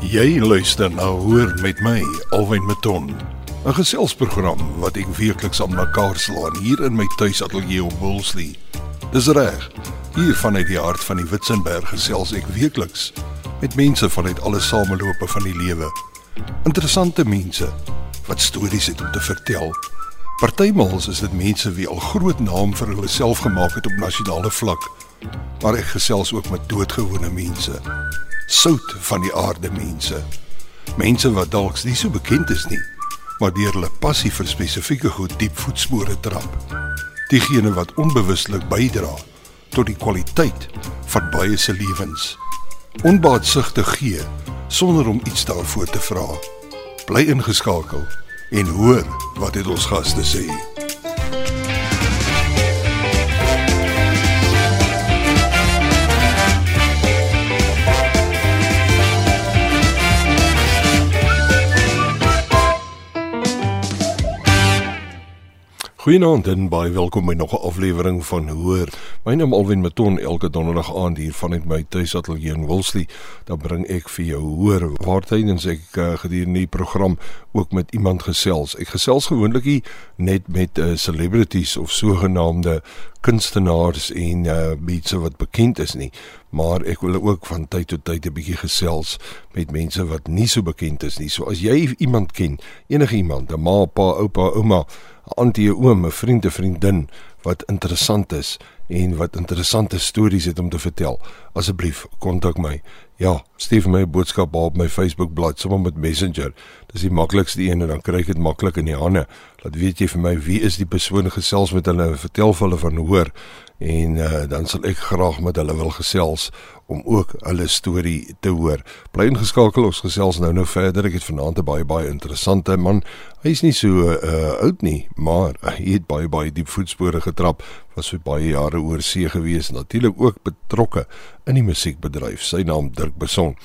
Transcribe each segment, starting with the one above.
Jy luister na Hoor met my, Alwyn Maton. 'n Geselsprogram wat ek weekliks aan mekaar slaan hier in my tuisateljee op Woolsley. Dis reg. Hier vanuit die hart van die Witzenberg gesels ek weekliks met mense vanuit alle samelope van die lewe. Interessante mense wat stories het om te vertel. Partymals is dit mense wie al groot naam vir hulle self gemaak het op nasionale vlak. Maar ek gesels ook met doodgewone mense sout van die aarde mense. Mense wat dalk nie so bekend is nie, maar deur hulle passie vir spesifieke goed diep voetspore trap. Diegene wat onbewuslik bydra tot die kwaliteit van baie se lewens. Onbaatsugtig gee sonder om iets daarvoor te vra. Bly ingeskakel en hoor wat dit ons gaste sê. Goeienaand en baie welkom by nog 'n aflewering van Hoor. My naam Alwyn Maton elke donderdag aand hier vanuit my tuisateljee in Woolsley. Dan bring ek vir jou Hoor waar tydens ek uh, gedurende die program ook met iemand gesels. Ek gesels gewoonlik net met uh, celebrities of sogenaamde kunstenaars en uh, mense wat bekend is nie, maar ek wil ook van tyd tot tyd 'n bietjie gesels met mense wat nie so bekend is nie. So as jy iemand ken, enige iemand, 'n ma, pa, oupa, ouma, antie, 'n oom, 'n vriend, 'n vriendin wat interessant is en wat interessante stories het om te vertel, asseblief kontak my. Ja, stuur my 'n boodskap op my Facebook bladsy sommer met Messenger. Dis die maklikste een en dan kry ek dit maklik in die hande. Laat weet jy vir my wie is die persoon gesels met hulle en vertel vir hulle van hoor en uh, dan sal ek graag met hulle wil gesels om ook hulle storie te hoor. Bly ingeskakel ons gesels nou nou verder. Ek het vanaand 'n baie baie interessante man. Hy is nie so uh oud nie, maar hy het baie baie diep voetspore getrap. Was vir baie jare oor see gewees, natuurlik ook betrokke in die musiekbedryf. Sy naam Dirk Beson.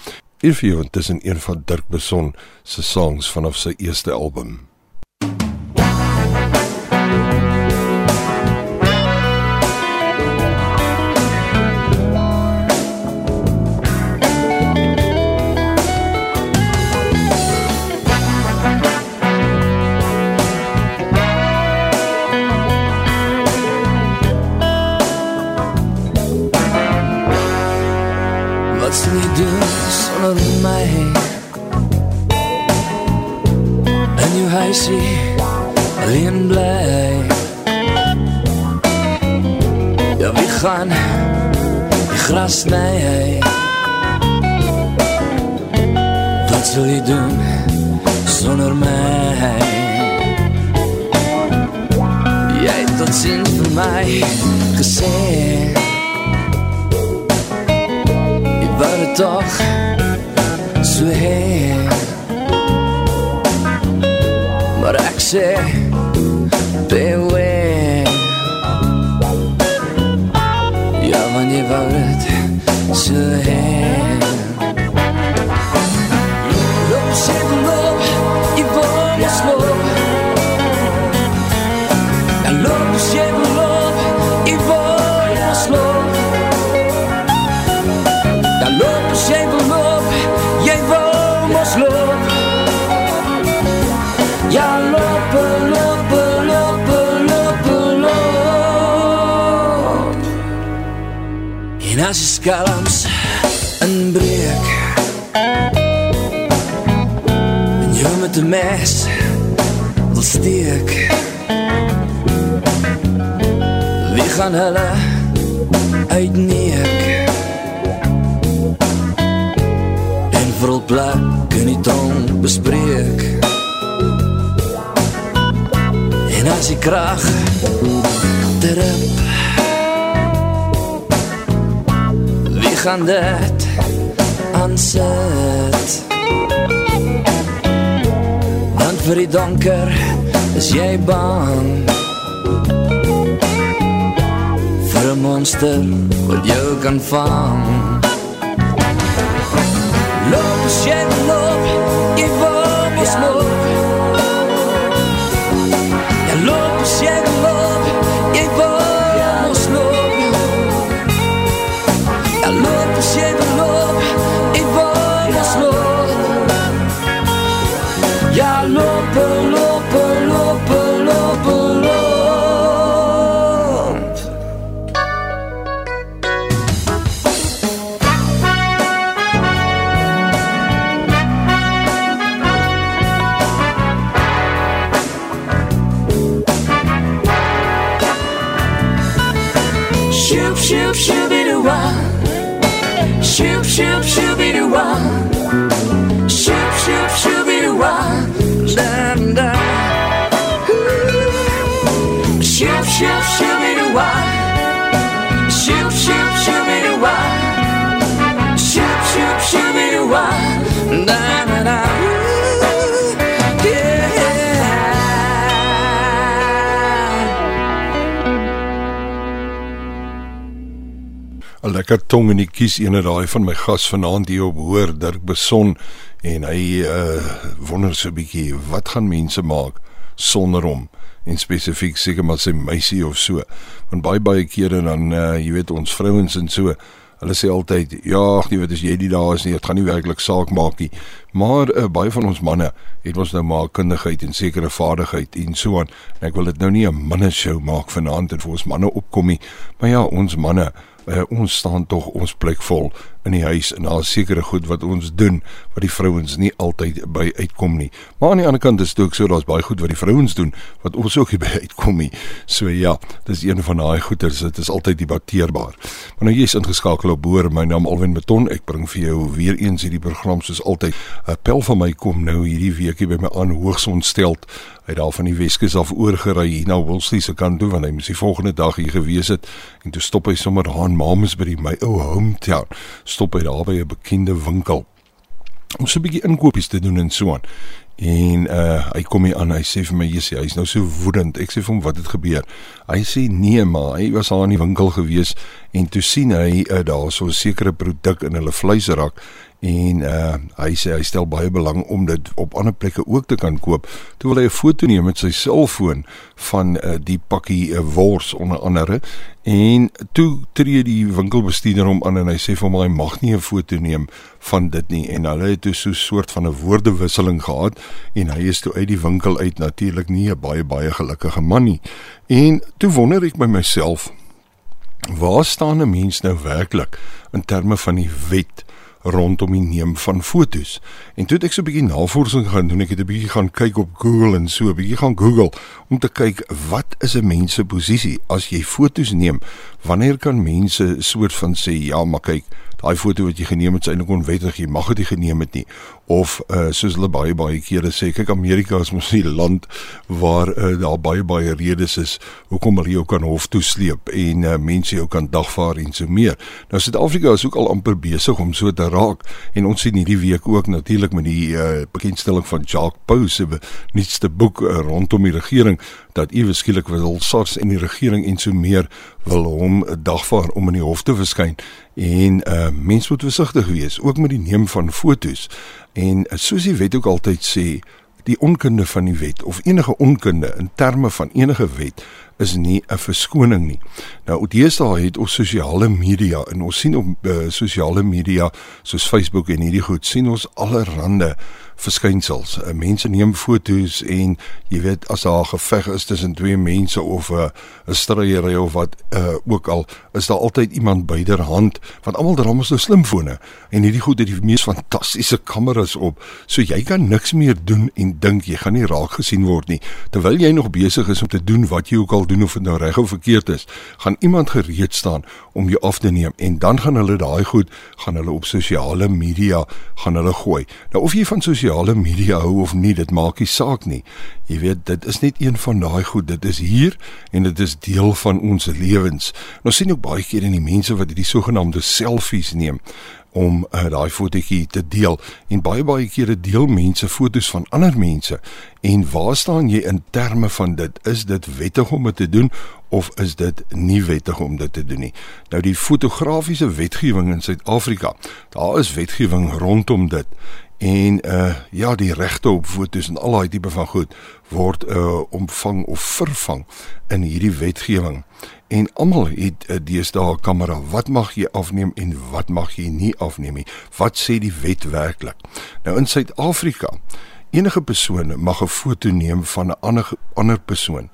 If you want tussen een van Dirk Beson se songs vanaf sy eerste album. Die gras sny Wat sal jy doen sonder my Jy het tot zin vir my gesê Jy wou het toch so heen. Maar ek sê Beware. Ja, want jy wou het So heen Loop, sê, loop Jy wou ons loop Ja, loop, sê, loop Jy wou ons loop Ja, loop, sê, loop Jy wou ons as die skalms inbreek En jou met die mes wil steek. Wie gaan hulle uitneek? En vir plek in die tong bespreek. En as die kracht terug gaan dit aansit Want vir die donker is jy bang. Vir een monster wat jou kan vang. Loop as jy loop, wah. Da da. Shoop, shoop, shooby doo wah. Shoop, shoop, shooby doo wah. Shoop, shoop, shooby doo wah. Da da da. Yeah. 'n lekker tong in die kies ene daai van my gas vanaand hier op hoor Dirk Beson en hy uh wonder so 'n bietjie wat gaan mense maak sonder hom? En spesifiek seker maar sy meisie of so. Want baie baie kere dan uh jy weet ons vrouens en so hulle sê altyd ja ag nee wat as jy nie daar is nie dit gaan nie werklik saak maak nie. Maar uh, baie van ons manne het ons nou maar kundigheid en sekere vaardigheid en so aan. En ek wil dit nou nie 'n manne show maak vanaand en vir ons manne opkom nie. Maar ja ons manne uh, ons staan tog ons plek vol in die huis en daar is sekere goed wat ons doen wat die vrouens nie altyd by uitkom nie. Maar aan die ander kant is dit ook so daar's baie goed wat die vrouens doen wat ons ook nie by uitkom nie. So ja, dis een van daai goeters, dit is altyd debatteerbaar. Maar nou jy's ingeskakel op Boer, my naam Alwyn Beton. Ek bring vir jou weer eens hierdie program soos altyd. 'n Pel van my kom nou hierdie weekie by my aan hoogs ontsteld. Hy het daar van die Weskus af oorgery hier na Woolsley se kant toe want hy moes die volgende dag hier gewees het en toe stop hy sommer daar in Mamasbury, my ou hometown stop hy daar by 'n bekende winkel om so 'n bietjie inkopies te doen en so aan. En uh hy kom hier aan, hy sê vir my, "Jessie, hy's nou so woedend." Ek sê vir hom, "Wat het gebeur?" Hy sê, "Nee, maar hy was al in die winkel gewees en toe sien hy uh, daar so 'n sekere produk in hulle vleisrak en uh hy sê hy stel baie belang om dit op ander plekke ook te kan koop. Toe wil hy 'n foto neem met sy selfoon van uh, die pakkie uh, wors onder andere en toe tree die winkelbestuurder hom aan en hy sê vir hom hy mag nie 'n foto neem van dit nie en hulle het toe so 'n soort van 'n woordewisseling gehad en hy is toe uit die winkel uit natuurlik nie 'n baie baie gelukkige man nie. En toe wonder ek by myself waar staan 'n mens nou werklik in terme van die wet? rondom die neem van fotos. En toe het ek so 'n bietjie navorsing gaan doen, ek het 'n bietjie gaan kyk op Google en so 'n bietjie gaan Google om te kyk wat is 'n mens se posisie as jy fotos neem? Wanneer kan mense soort van sê ja, maar kyk, daai foto wat jy geneem het is eintlik onwettig, jy mag dit nie geneem het nie. Of uh, soos hulle baie baie kere sê, kyk Amerika is mos 'n land waar uh, daar baie baie redes is hoekom hulle jou kan hof toe sleep en uh, mense jou kan dagvaar en so meer. Nou Suid-Afrika is ook al amper besig om so te raak en ons sien hierdie week ook natuurlik met die uh, bekendstelling van Jacques Pau se nuutste boek uh, rondom die regering dat ewe skielik wil SARS en die regering en so meer wil hom 'n dagvaar om in die hof te verskyn en uh, mense moet versigtig wees ook met die neem van fotos en uh, soos die wet ook altyd sê die onkunde van die wet of enige onkunde in terme van enige wet is nie 'n verskoning nie. Nou deesdae het ons sosiale media en ons sien op uh, sosiale media soos Facebook en hierdie goed sien ons allerlei verskynsels. Uh, mense neem foto's en jy weet as daar 'n geveg is tussen twee mense of 'n uh, 'n stryery of wat uh, ook al is daar altyd iemand byderhand want almal dra mos nou slimfone en hierdie goed het die mees fantastiese kameras op. So jy kan niks meer doen en dink jy gaan nie raak gesien word nie terwyl jy nog besig is om te doen wat jy ook al doen of dit nou reg of verkeerd is, gaan iemand gereed staan om jou af te neem en dan gaan hulle daai goed gaan hulle op sosiale media gaan hulle gooi. Nou of jy van sosiale media hou of nie, dit maak nie saak nie. Jy weet, dit is net een van daai goed. Dit is hier en dit is deel van ons lewens. Nou sien ook baie keer in die mense wat hierdie sogenaamde selfies neem om uh, daai fotootjie te deel en baie baie kere deel mense fotos van ander mense en waar staan jy in terme van dit is dit wettig om dit te doen of is dit nie wettig om dit te doen nie nou die fotografiese wetgewing in Suid-Afrika daar is wetgewing rondom dit en uh ja die regte op fotos en al daai tipe van goed word uh omvang of vervang in hierdie wetgewing en almal het 'n uh, deesdae kamera. Wat mag jy afneem en wat mag jy nie afneem nie? Wat sê die wet werklik? Nou in Suid-Afrika, enige persoon mag 'n foto neem van 'n ander ander persoon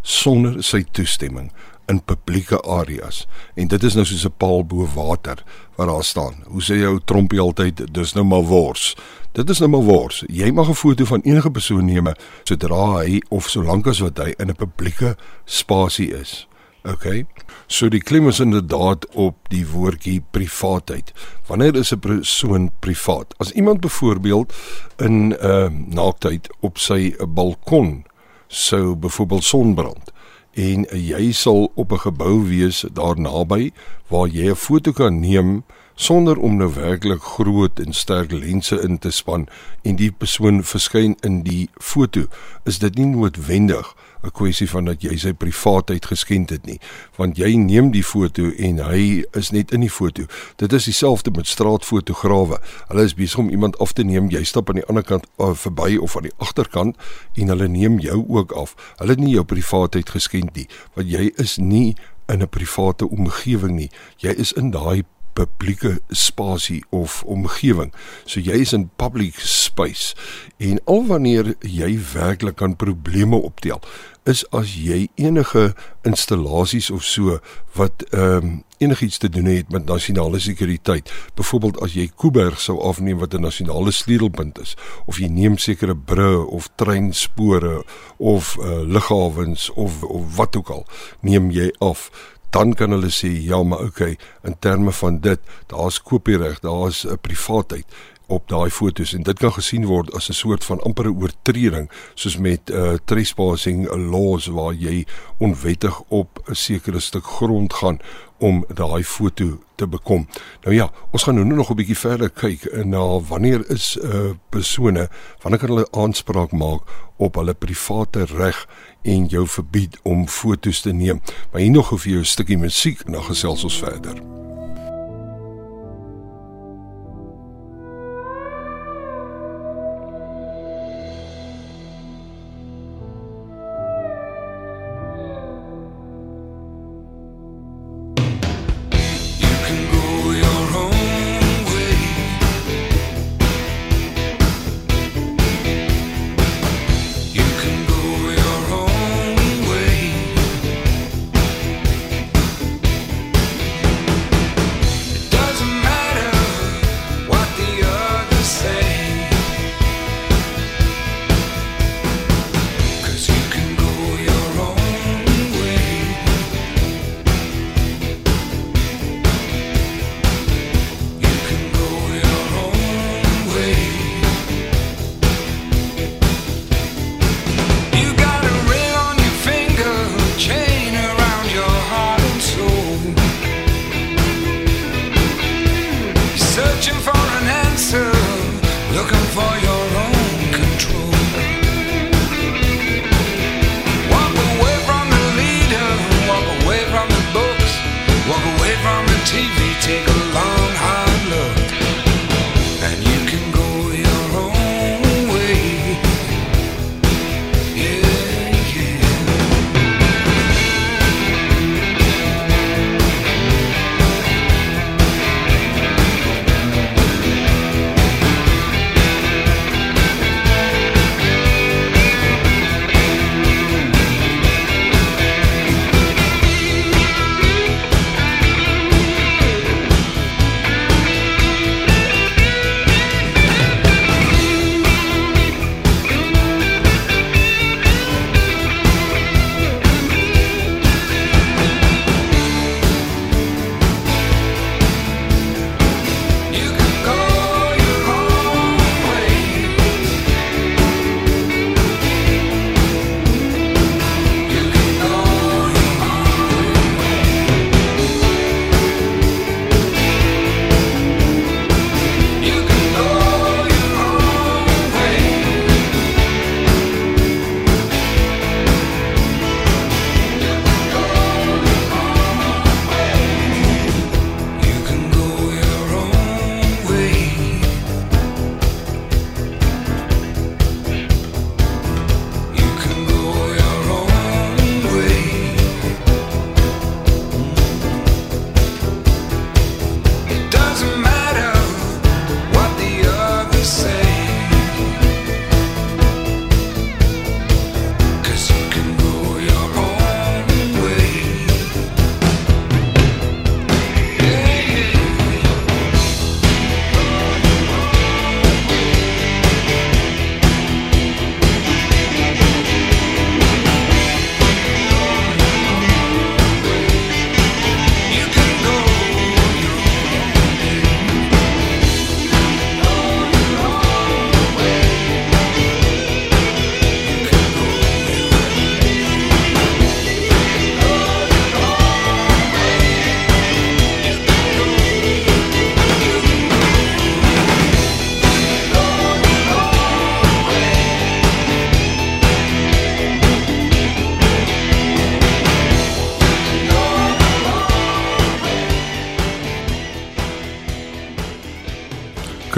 sonder sy toestemming in publieke areas. En dit is nou soos 'n paal bo water waar daar staan. Hoe sê jou trompie altyd, dis nou maar wors. Dit is nou maar wors. Jy mag 'n foto van enige persoon neem sodra hy of solank as wat hy in 'n publieke spasie is Okay. So die klem is inderdaad op die woordjie privaatheid. Wanneer is 'n persoon privaat? As iemand byvoorbeeld in 'n uh, naaktheid op sy balkon sou byvoorbeeld sonbrand en jy sal op 'n gebou wees daar naby waar jy 'n foto kan neem sonder om nou werklik groot en sterk lense in te span en die persoon verskyn in die foto. Is dit nie noodwendig 'n kwessie van dat jy sy privaatheid geskend het nie want jy neem die foto en hy is net in die foto. Dit is dieselfde met straatfotograwe. Hulle is besig om iemand af te neem. Jy stap aan die ander kant uh, verby of aan die agterkant en hulle neem jou ook af. Hulle het nie jou privaatheid geskend nie want jy is nie in 'n private omgewing nie. Jy is in daai publieke spasie of omgewing. So jy is in public space en al wanneer jy werklik kan probleme optel is as jy enige installasies of so wat ehm um, enigiets te doen het met nasionale sekuriteit. Byvoorbeeld as jy Kuiberg sou afneem wat 'n nasionale sleutelpunt is of jy neem sekere brûe of treinspore of uh, lughawens of of wat ook al, neem jy af dan kan hulle sê ja maar okay in terme van dit daar's kopiereg daar's 'n privaatheid op daai fotos en dit kan gesien word as 'n soort van ampere oortreding soos met uh trespassing laws waar jy onwettig op 'n sekere stuk grond gaan om daai foto te bekom. Nou ja, ons gaan nou nog 'n bietjie verder kyk na wanneer is 'n uh, persone wanneer kan hulle aanspraak maak op hulle private reg en jou verbied om fotos te neem. Maar hier nog vir jou 'n stukkie musiek en dan gesels ons verder.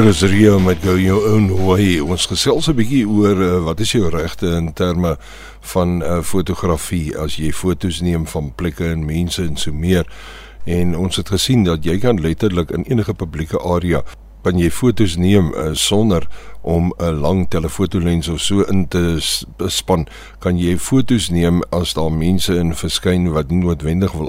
Chris Rio met Go Your Own Way. Ons gesels 'n bietjie oor uh, wat is jou regte in terme van uh, fotografie as jy fotos neem van plekke en mense en so meer. En ons het gesien dat jy kan letterlik in enige publieke area kan jy fotos neem uh, sonder om 'n lang telefotolens of so in te span kan jy fotos neem as daar mense in verskyn wat nie noodwendig wil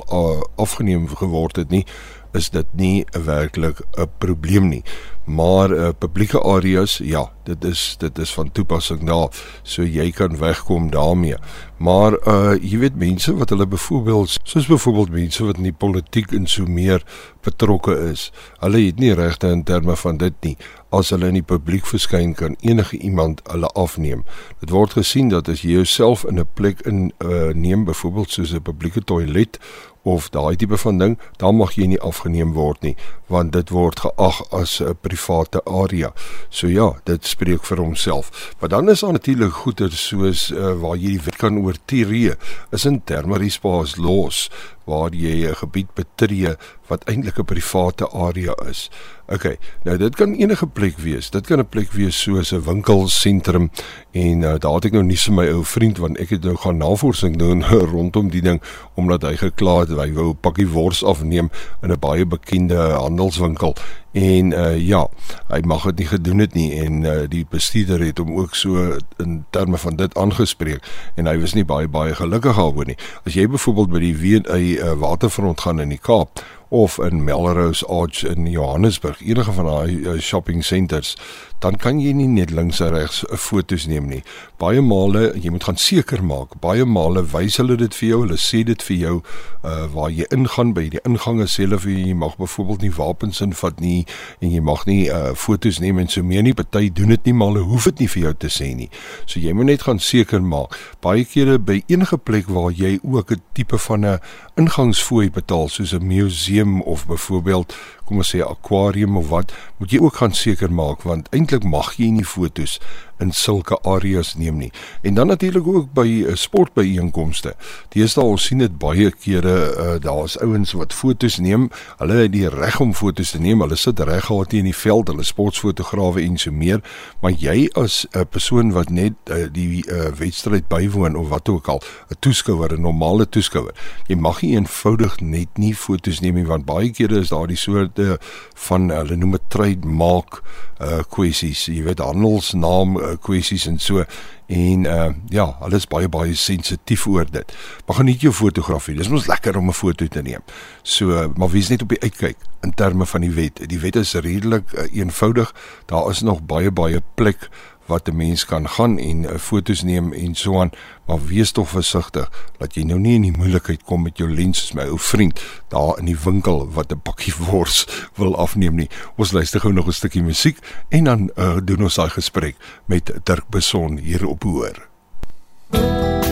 afgeneem geword het nie is dit nie werklik 'n probleem nie maar uh, publieke areas ja dit is dit is van toepassing daar so jy kan wegkom daarmee. Maar uh jy weet mense wat hulle byvoorbeeld soos byvoorbeeld mense wat in die politiek en so meer betrokke is hulle het nie regte in terme van dit nie. As hulle in die publiek verskyn kan enige iemand hulle afneem. Dit word gesien dat as jy jouself in 'n plek in uh neem byvoorbeeld soos 'n publieke toilet of daai tipe van ding, dan mag jy nie afgeneem word nie, want dit word geag as 'n private area. So ja, dit spreek vir homself. Maar dan is daar natuurlik goeder soos uh, waar jy die wet kan oortree, is in termerispaas los waar jy 'n gebied betree wat eintlik 'n private area is. OK, nou dit kan enige plek wees. Dit kan 'n plek wees soos 'n winkelsentrum en uh, daar het ek nou nie so my ou vriend want ek het nou gaan navorsing doen rondom die ding omdat hy gekla het hy wou 'n pakkie wors afneem in 'n baie bekende handelswinkel en uh, ja, hy mag dit nie gedoen het nie en uh, die bestuurder het hom ook so in terme van dit aangespreek en hy was nie baie baie gelukkig daaroor nie. As jy byvoorbeeld by die WNA uh, waterfront gaan in die Kaap of in Melrose Arch in Johannesburg, enige van daai uh, shopping centers, dan kan jy nie net links en regs 'n foto's neem nie. Baie male, jy moet gaan seker maak. Baie male wys hulle dit vir jou, hulle sê dit vir jou uh waar jy ingaan by die ingange sê hulle vir jy mag byvoorbeeld nie wapens invat nie en jy mag nie uh foto's neem en so meer nie. Party doen dit nie maar hulle hoef dit nie vir jou te sê nie. So jy moet net gaan seker maak. Baie kere by enige plek waar jy ook 'n tipe van 'n ingangsfooi betaal soos 'n museum of byvoorbeeld kom ons sê akwarium of wat, moet jy ook gaan seker maak want eintlik mag jy nie fotos in sulke areas neem nie. En dan natuurlik ook by uh, sportbyeenkomste. Deesdae ons sien dit baie kere uh, daar's ouens wat fotos neem. Hulle het die reg om fotos te neem. Hulle sit reg gehad in die veld, hulle sportfotograwe en so meer. Maar jy as 'n uh, persoon wat net uh, die uh, wedstryd bywoon of wat ook al, 'n toeskouer, 'n normale toeskouer, jy mag nie eenvoudig net nie fotos neem nie want baie kere is daar die soort soorte van hulle noem dit trademark uh kwessies, jy weet handelsnaam uh, kwessies en so en uh ja, hulle is baie baie sensitief oor dit. Maar nie jou fotografie. Dis mos lekker om 'n foto te neem. So, maar wie's net op die uitkyk in terme van die wet. Die wet is redelik uh, eenvoudig. Daar is nog baie baie plek wat 'n mens kan gaan en uh, fotos neem en so aan, maar wees tog versigtig dat jy nou nie in die moeilikheid kom met jou lens soos my ou vriend daar in die winkel wat 'n pakkie wors wil afneem nie. Ons luister gou nog 'n stukkie musiek en dan uh, doen ons daai gesprek met Dirk Beson hier op hoor. childhood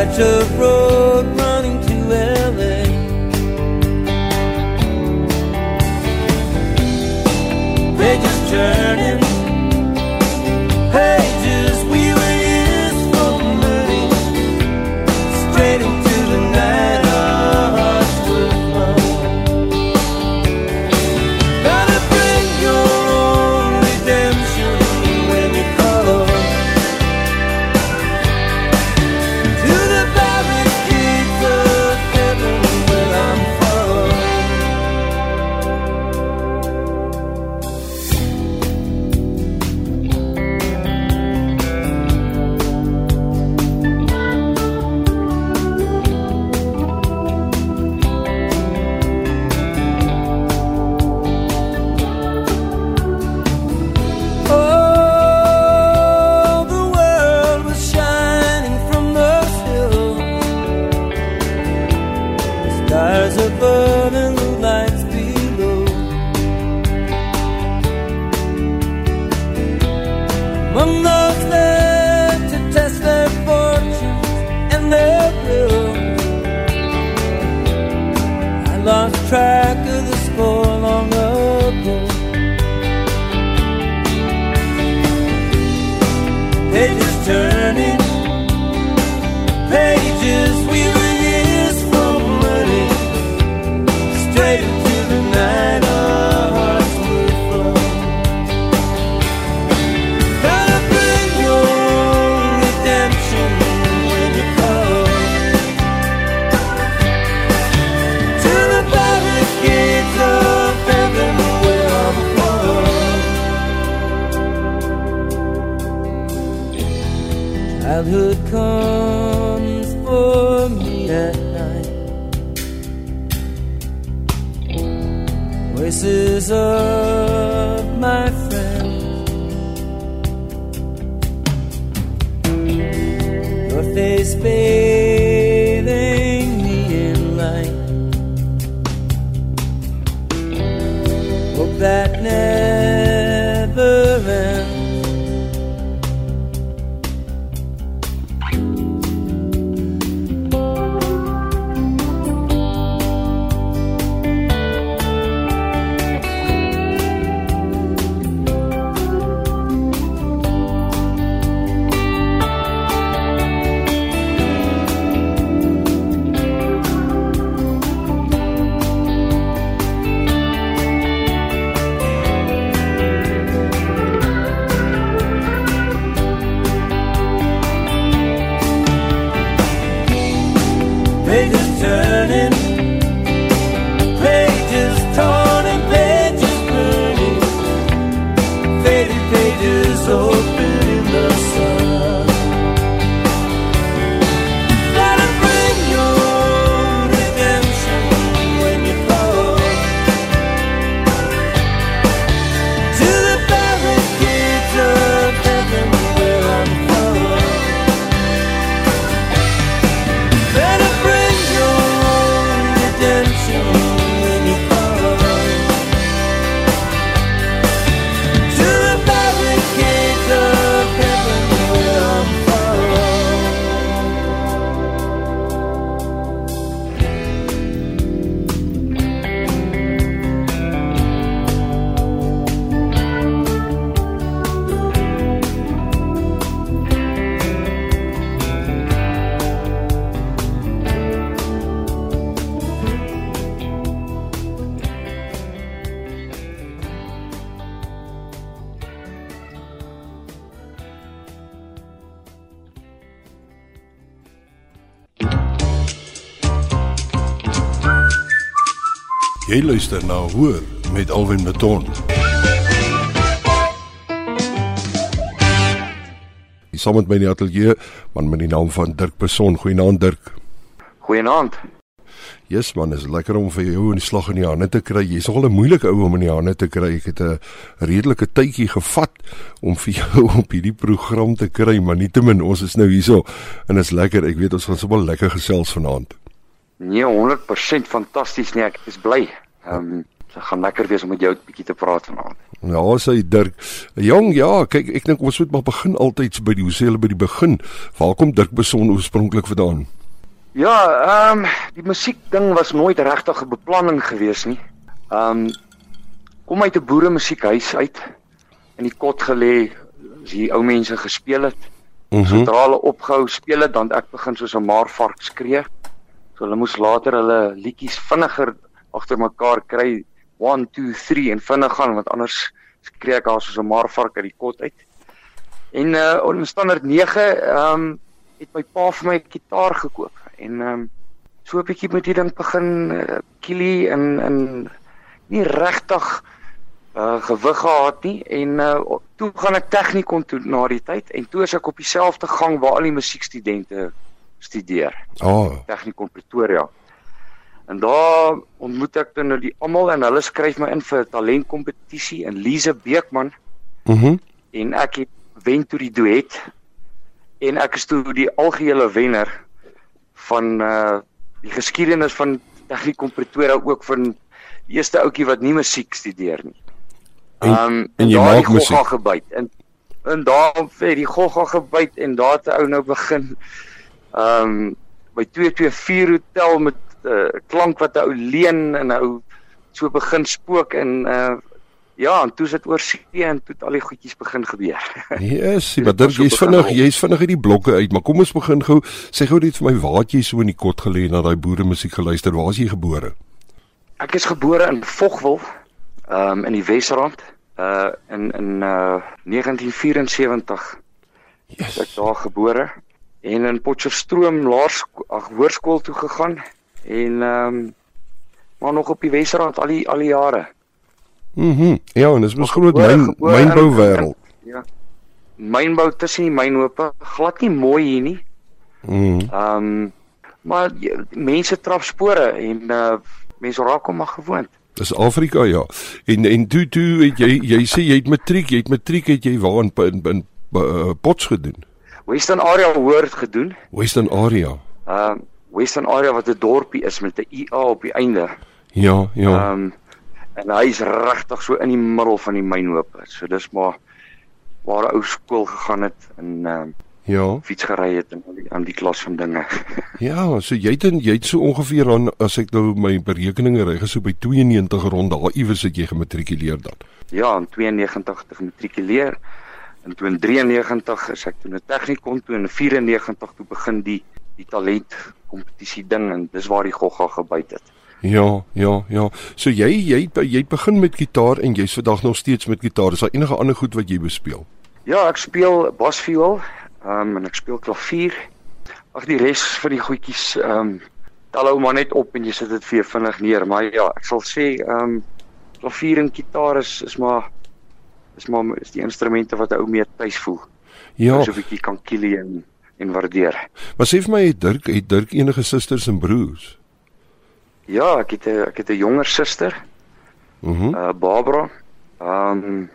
such a road. Luister na Hoor met Alwin Maton. Saam met my in die ateljee, man met die naam van Dirk Person. Goeienaand Dirk. Goeienaand. Yes man, is lekker om vir jou in die slag in die hande te kry. Jy's nogal 'n moeilike ou om in die hande te kry. Ek het 'n redelike tydjie gevat om vir jou op hierdie program te kry, maar nietemin ons is nou hierso en is lekker. Ek weet ons gaan sommer lekker gesels vanaand. Nee, 100% fantasties nie. Ek is bly. Ehm um, dit gaan lekker wees om met jou 'n bietjie te praat vanaand. Ja, sê Dirk. Jong, ja, kyk, ek dink ons moet maar begin altyd by die hoe sê hulle by die begin. Waar kom Dirk Beson oorspronklik vandaan? Ja, ehm um, die musiek ding was nooit regtig 'n beplanning gewees nie. Ehm um, kom uit 'n boere musiekhuis uit in die kot gelê, as die ou mense gespeel het. Mhm. Sodra hulle opgehou speel het, dan ek begin soos 'n maarvark skree. So hulle moes later hulle liedjies vinniger agter mekaar kry 1 2 3 en vinnig gaan want anders skree ek daar soos 'n maarvark uit die kot uit. En uh in standaard 9 ehm um, het my pa vir my 'n gitaar gekoop en ehm um, so 'n bietjie met die ding begin uh, kielie en en nie regtig uh gewig gehad nie en uh toe gaan ek tegnikon toe na die tyd en toe is ek op dieselfde gang waar al die musiekstudente studeer Ah, Technikon Pretoria. En daar ontmoet ek dan nou die almal en hulle skryf my in vir 'n talentkompetisie in Lize Beekman mhm. en ek het wen toe die duet en ek is toe die algehele wenner van uh die geskiedenis van Technikon Pretoria ook van die eerste ouetjie wat nie musiek studeer nie. En- Um, en jy daar maak musiek? gebyt en en daar het die gogga gebyt en daar 'n ou nou begin um by 224 hotel met uh, klank wat 'n ou leen en 'n ou so begin spook en uh ja, en toe sit oor see en toe het al die goedjies begin gebeur. Yes, Dit maar Dirk, was so jy's vinnig, jy's vinnig uit die blokke uit, maar kom ons begin gou. Sê gou net vir my waar jy so in die kot gelê en na daai boere musiek geluister? Waar is jy gebore? Ek is gebore in Vogwel, um in die Wesrand, uh in in uh 1974 Yes. ek daar gebore en in Potchefstroom laerskool ag hoërskool toe gegaan en ehm um, maar nog op die Wesrand al die al die jare. Mhm. Ja, en dis mos groot myn gebore in- mynbouwêreld. Ja. mynbou tussen die mynhope, glad nie mooi hier nie. Mm. Ehm um, maar mense trap spore en uh mense raak hom maar gewoond. Dis Afrika ja. En en toe toe het jy jy sê jy het matriek, jy het matriek het jy waar in in, in uh, Pots gedoen. Western Area Hoort gedoen. Western Area. Ehm uh, Western Area wat 'n dorpie is met 'n IA op die einde. Ja, ja. Ehm um, en hy's regtig so in die middel van die mynhope. So dis maar waar 'n ou skool gegaan het en ehm uh, ja. fiets gery het en aan die, aan die klas van dinge. Ja, so jy het jy het so ongeveer aan as ek nou my berekeninge reg is so by 92 rond daar iewers het jy gematrikuleer dan. ja, in 92 het gematrikuleer. En toe in 93 is ek toe 'n tegnikon toe en in 94 toe begin die die talent kompetisie ding en dis waar die gogga gebyt het. Ja, ja, ja. So jy jy jy begin met gitaar en jy's vandag nog steeds met gitaar. Is daar enige ander goed wat jy bespeel? Ja, ek speel basviool, ehm um, en ek speel klavier. Ag die res van die goedjies ehm um, tel ou maar net op en jy sit dit vir vinnig neer, maar ja, ek sal sê ehm um, klavier en gitaar is is maar is maar is die instrumente wat 'n ou meer tuis voel. Ja, So 'n bietjie kan kielie en en waardeer. maar sê vir my het Dirk het Dirk enige susters en broers? Ja, ek het 'n ek het 'n jonger suster, Mhm. uh Barbara. Ehm um,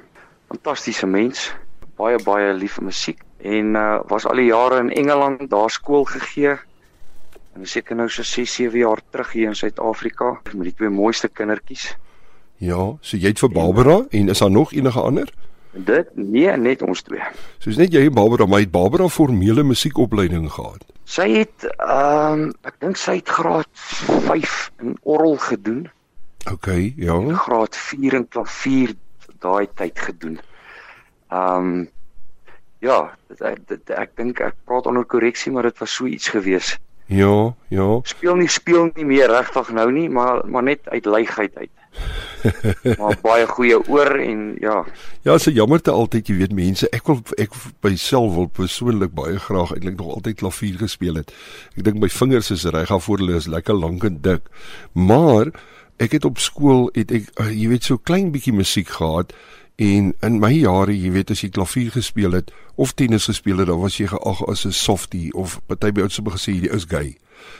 fantastiese mens, baie baie lief vir musiek en uh was al die jare in Engeland daar skool gegee. En seker nou so 6, 7 jaar terug hier in Suid-Afrika met die twee mooiste kindertjies. Ja, so jy het vir Barbara en is daar nog enige ander? Dit nee, net ons twee. Soos net jy en Barbara, maar het Barbara formele musiekopleiding gehad? Sy het ehm um, ek dink sy het graad 5 in orgel gedoen. OK, ja. graad 4 in klavier daai tyd gedoen. Ehm um, ja, dit, dit, ek dink ek praat onder korreksie, maar dit was so iets gewees. Ja, ja. Speel nie speel nie meer regtig nou nie, maar maar net uit leigheid uit. Maar baie goeie oor en ja, Ja, se jammer te altyd, jy weet mense, ek wil ek myself wil persoonlik baie graag eintlik nog altyd klavier gespeel het. Ek dink my vingers is reg af voor hulle is lekker lank en dik. Maar ek het op skool het ek uh, jy weet so klein bietjie musiek gehad en in my jare, jy weet as jy klavier gespeel het of tennis gespeel het, dan was jy geag as 'n softie of party by ouers het gesê jy is gay.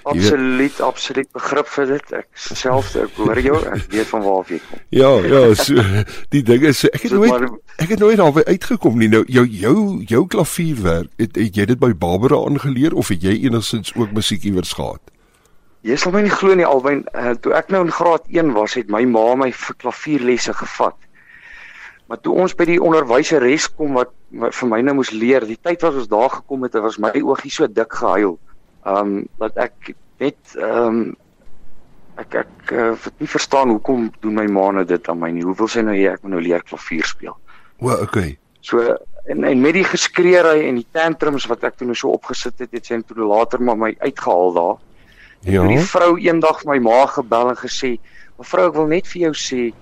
Absoluut absoluut begrip vir dit. Ek self ek hoor jou, ek weet van waar af jy kom. Ja, ja, so die ding is ek het nooit ek het nooit daarby uitgekom nie. Nou jou jou jou klavierwerk, het, het jy dit by Barbara aangeleer of het jy enigstens ook musiek iewers gehad? Jy sal my nie glo nie albei uh, toe ek nou in graad 1 was, het my ma my vir klavierlesse gevat. Maar toe ons by die onderwyseres kom wat, wat vir my nou moes leer, die tyd wat ons daar gekom het, was my oogie so dik gehuil. Um dat ek net um ek ek uh, het nie verstaan hoekom doen my ma nou dit aan my nie. Hoe wil sy nou hê ek moet nou leer klavier speel? O, okay. So en en met die geskreeery en die tantrums wat ek toe nou so opgesit het, het sy toe later maar my uitgehaal daar. Ja. Toe die vrou eendag vir my ma gebel en gesê, "Mevrou, ek wil net vir jou sê,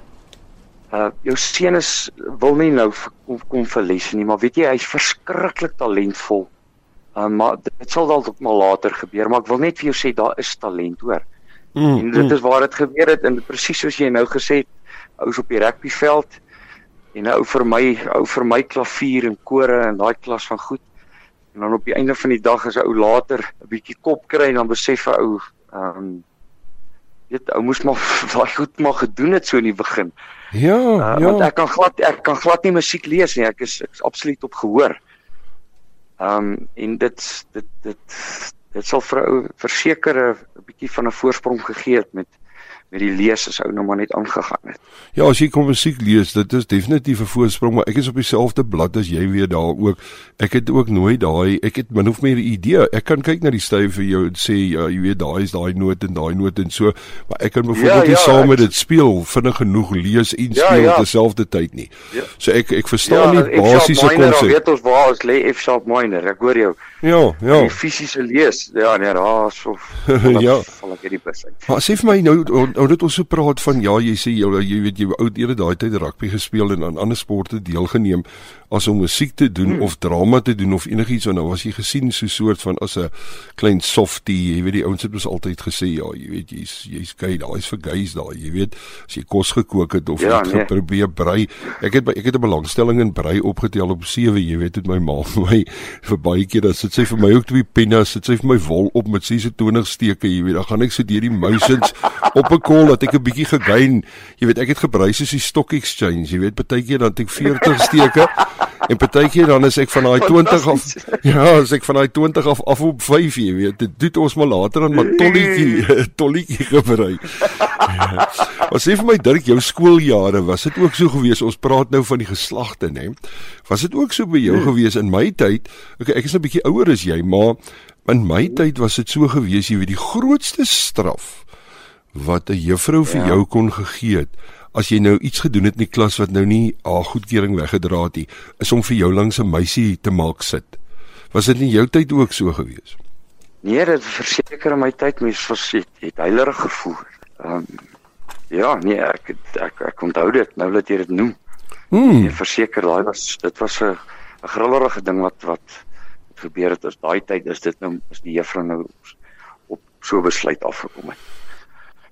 uh jou seun is wil nie nou kom, kom vir les nie, maar weet jy, hy's verskriklik talentvol. Uh maar dit sal dalk maar later gebeur, maar ek wil net vir jou sê daar is talent, hoor. Mm, En dit is waar dit gebeur het en presies soos jy nou gesê het, ou's op die rugbyveld en 'n ou vir my, ou vir my klavier en kore en daai klas van goed. En dan op die einde van die dag as 'n ou later 'n bietjie kop kry en dan besef 'n ou ehm um, weet ou moes maar daai goed maar gedoen het so in die begin. ja, Uh, ja. Want ek kan glad ek kan glad nie musiek lees nie. Ek is ek is absoluut op gehoor. Ehm um, en dit dit dit dit sal vir ou verseker 'n bietjie van 'n voorsprong gegee het met met die lees as ou nou maar net aangegaan het. Ja, as jy kom musiek lees, dit is definitief 'n voorsprong, maar ek is op dieselfde blad as jy weer daar ook. Ek het ook nooit daai ek het min of meer 'n idee. Ek kan kyk na die styf vir jou en sê ja, jy weet daai is daai noot en daai noot en so, maar ek kan byvoorbeeld Ja, nie ja, saam met ek- dit speel vinnig genoeg lees en Ja, speel ja. op dieselfde tyd nie. Ja. So ek ek verstaan nie F sharp basiese minor, dan konsep. weet ons waar ons lê F sharp minor. Ek hoor jou. Ja, ja. Die fisiese lees. Ja, nee, daar so Ja. val ek hierdie bus uit. Maar sê vir my nou on- ou dit ons so praat van ja, jy sê jy, jy weet jy oud ere daai tyd rugby gespeel en aan ander sporte deelgeneem as om musiek te doen hmm. of drama te doen of enigiets en nou was jy gesien so soort van as 'n klein softie, jy weet die ouens het mos altyd gesê ja, jy weet jy's jy's gay, daai's vir gays daai, jy weet as jy kos gekook het of ja, nee. probeer brei. Ek het ek het 'n belangstelling in brei opgetel op 7, jy weet dit my ma my vir baie keer dat sit sy vir my ook twee penne, sit sy vir my wol op met 26 steke, jy weet, dan gaan ek so deur die mousins op 'n kol dat ek 'n bietjie gegain. Jy weet, ek het gebruik soos die stock exchange, jy weet, partykeer dan het ek 40 steke en partykeer dan is ek van daai 20 af ja, as ek van daai 20 af af op 5, jy weet, dit doen ons maar later dan maar tolletjie tolletjie gebruik. Ja. Was sê vir my Dirk, jou skooljare, was dit ook so gewees? Ons praat nou van die geslagte, nê? Was dit ook so by jou hmm. gewees in my tyd? Okay, ek is 'n bietjie ouer as jy, maar in my tyd was dit so gewees, jy weet, die grootste straf wat 'n juffrou vir ja. jou kon gegee het as jy nou iets gedoen het in die klas wat nou nie haar goedkeuring weggedra het nie, is om vir jou langs 'n meisie te maak sit. Was dit in jou tyd ook so gewees? Nee, dit verseker in my tyd mens verseker het heilerig gevoel. Ehm um, ja, nee, ek ek ek, ek onthou dit nou dat jy dit noem. Hmm. Nee, verseker daai was dit was 'n 'n grillerige ding wat wat gebeur het as daai tyd is dit nou is die juffrou nou op so besluit afgekom het.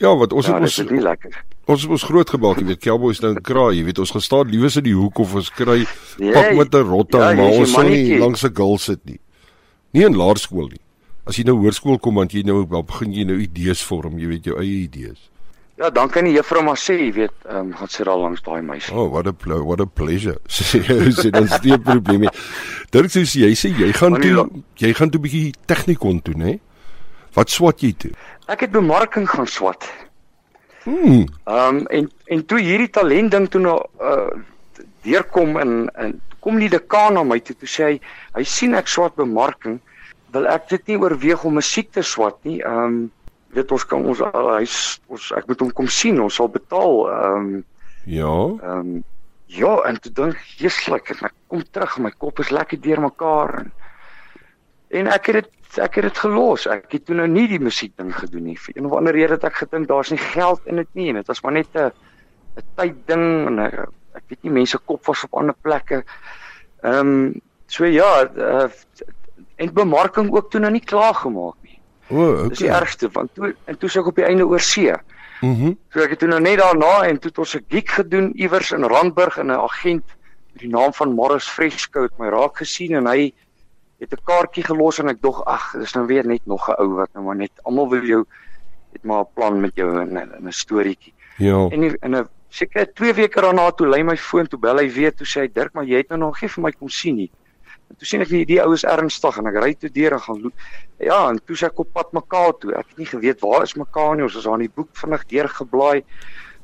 Ja, wat ons ja, het ons is nie lekker. Ons ons groot gemaak, jy weet, cowboys dan kraai, jy weet, ons gestaan liewes in die hoek of ons kry nee, pak met 'n rotte, ja, maar ons sal nie langs 'n gul sit nie. Nie in laerskool nie. As jy nou hoërskool kom, dan jy nou begin jy nou idees vorm, jy weet jou eie idees. Ja, dan kan die juffrou maar sê, jy weet, ehm um, gaan sit daar langs daai meisie. Oh, what a what a pleasure. Sê dan is die probleem. Dirk sê jy sê jy gaan toe jy gaan toe 'n bietjie tegnikon toe, né? Wat swat jy toe? Ek het bemarking gaan swat. Hmm. Ehm um, en en toe hierdie talent ding toe nou uh deurkom in in kom die dekaan na my toe toe sê hy hy sien ek swat bemarking wil ek dit nie oorweeg om musiek te swat nie. Ehm um, weet ons kan ons hy ons ek moet hom kom sien ons sal betaal ehm um, ja. Ehm um, ja en toe dink jesuslik ek kom terug my kop is lekker deurmekaar en en ek het dit ek het dit gelos. Ek het toe nou nie die musiek ding gedoen nie. Vir een of ander rede het ek gedink daar's nie geld in dit nie en dit was maar net 'n 'n tyd ding en ek, ek weet nie mense kop was op ander plekke. Ehm um, so ja, uh, en bemarking ook toe nou nie klaar gemaak. O, oh, okay. Dis die ergste want toe en toe suk op die einde oor see. Mhm. Mm so ek het toe nou net daarna en toe het ons 'n gig gedoen iewers in Randburg en 'n agent met die naam van Morris Freshco het my raak gesien en hy het 'n kaartjie gelos en ek dog ag dis nou weer net nog 'n ou wat nou maar net almal wil jou het maar 'n plan met jou in 'n 'n storieetjie. Ja. En in 'n seker 2 weke daarna toe lei my foon toe bel hy weer toe sê hy Dirk maar jy het nou nog nie vir my kom sien nie. En toe sien ek die ou is ernstig en ek ry toe deur en gaan loop. Ja, en toe sê ek op pad mekaar toe. Ek het nie geweet waar is mekaar nie. Ons was aan die boek vinnig deur geblaai.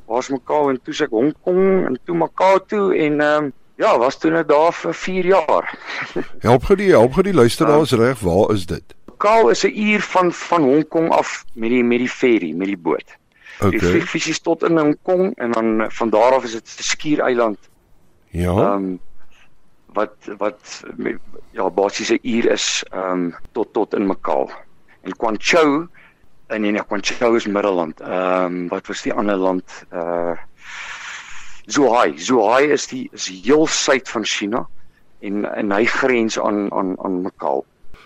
Waar's mekaar en toe sê ek Hong Kong en toe mekaar toe en ehm um, Ja, was toe net daar vir 4 jaar. help gou die help gou die luisteraars uh, reg, waar is dit? Kaal is 'n uur van van Hong Kong af met die met die ferry, met die boot. Okay. Die vlieg fisies tot in Hong Kong en dan van daar af is dit 'n skiereiland. Ja. Ehm um, wat wat ja, basies 'n uur is ehm um, tot tot in Macau. En Quan Chau en nee, Quan Chau is Middelland. Ehm um, wat was die ander land? Uh Zhuhai. Zhuhai is die is heel suid van China en en hy grens aan aan aan Macau.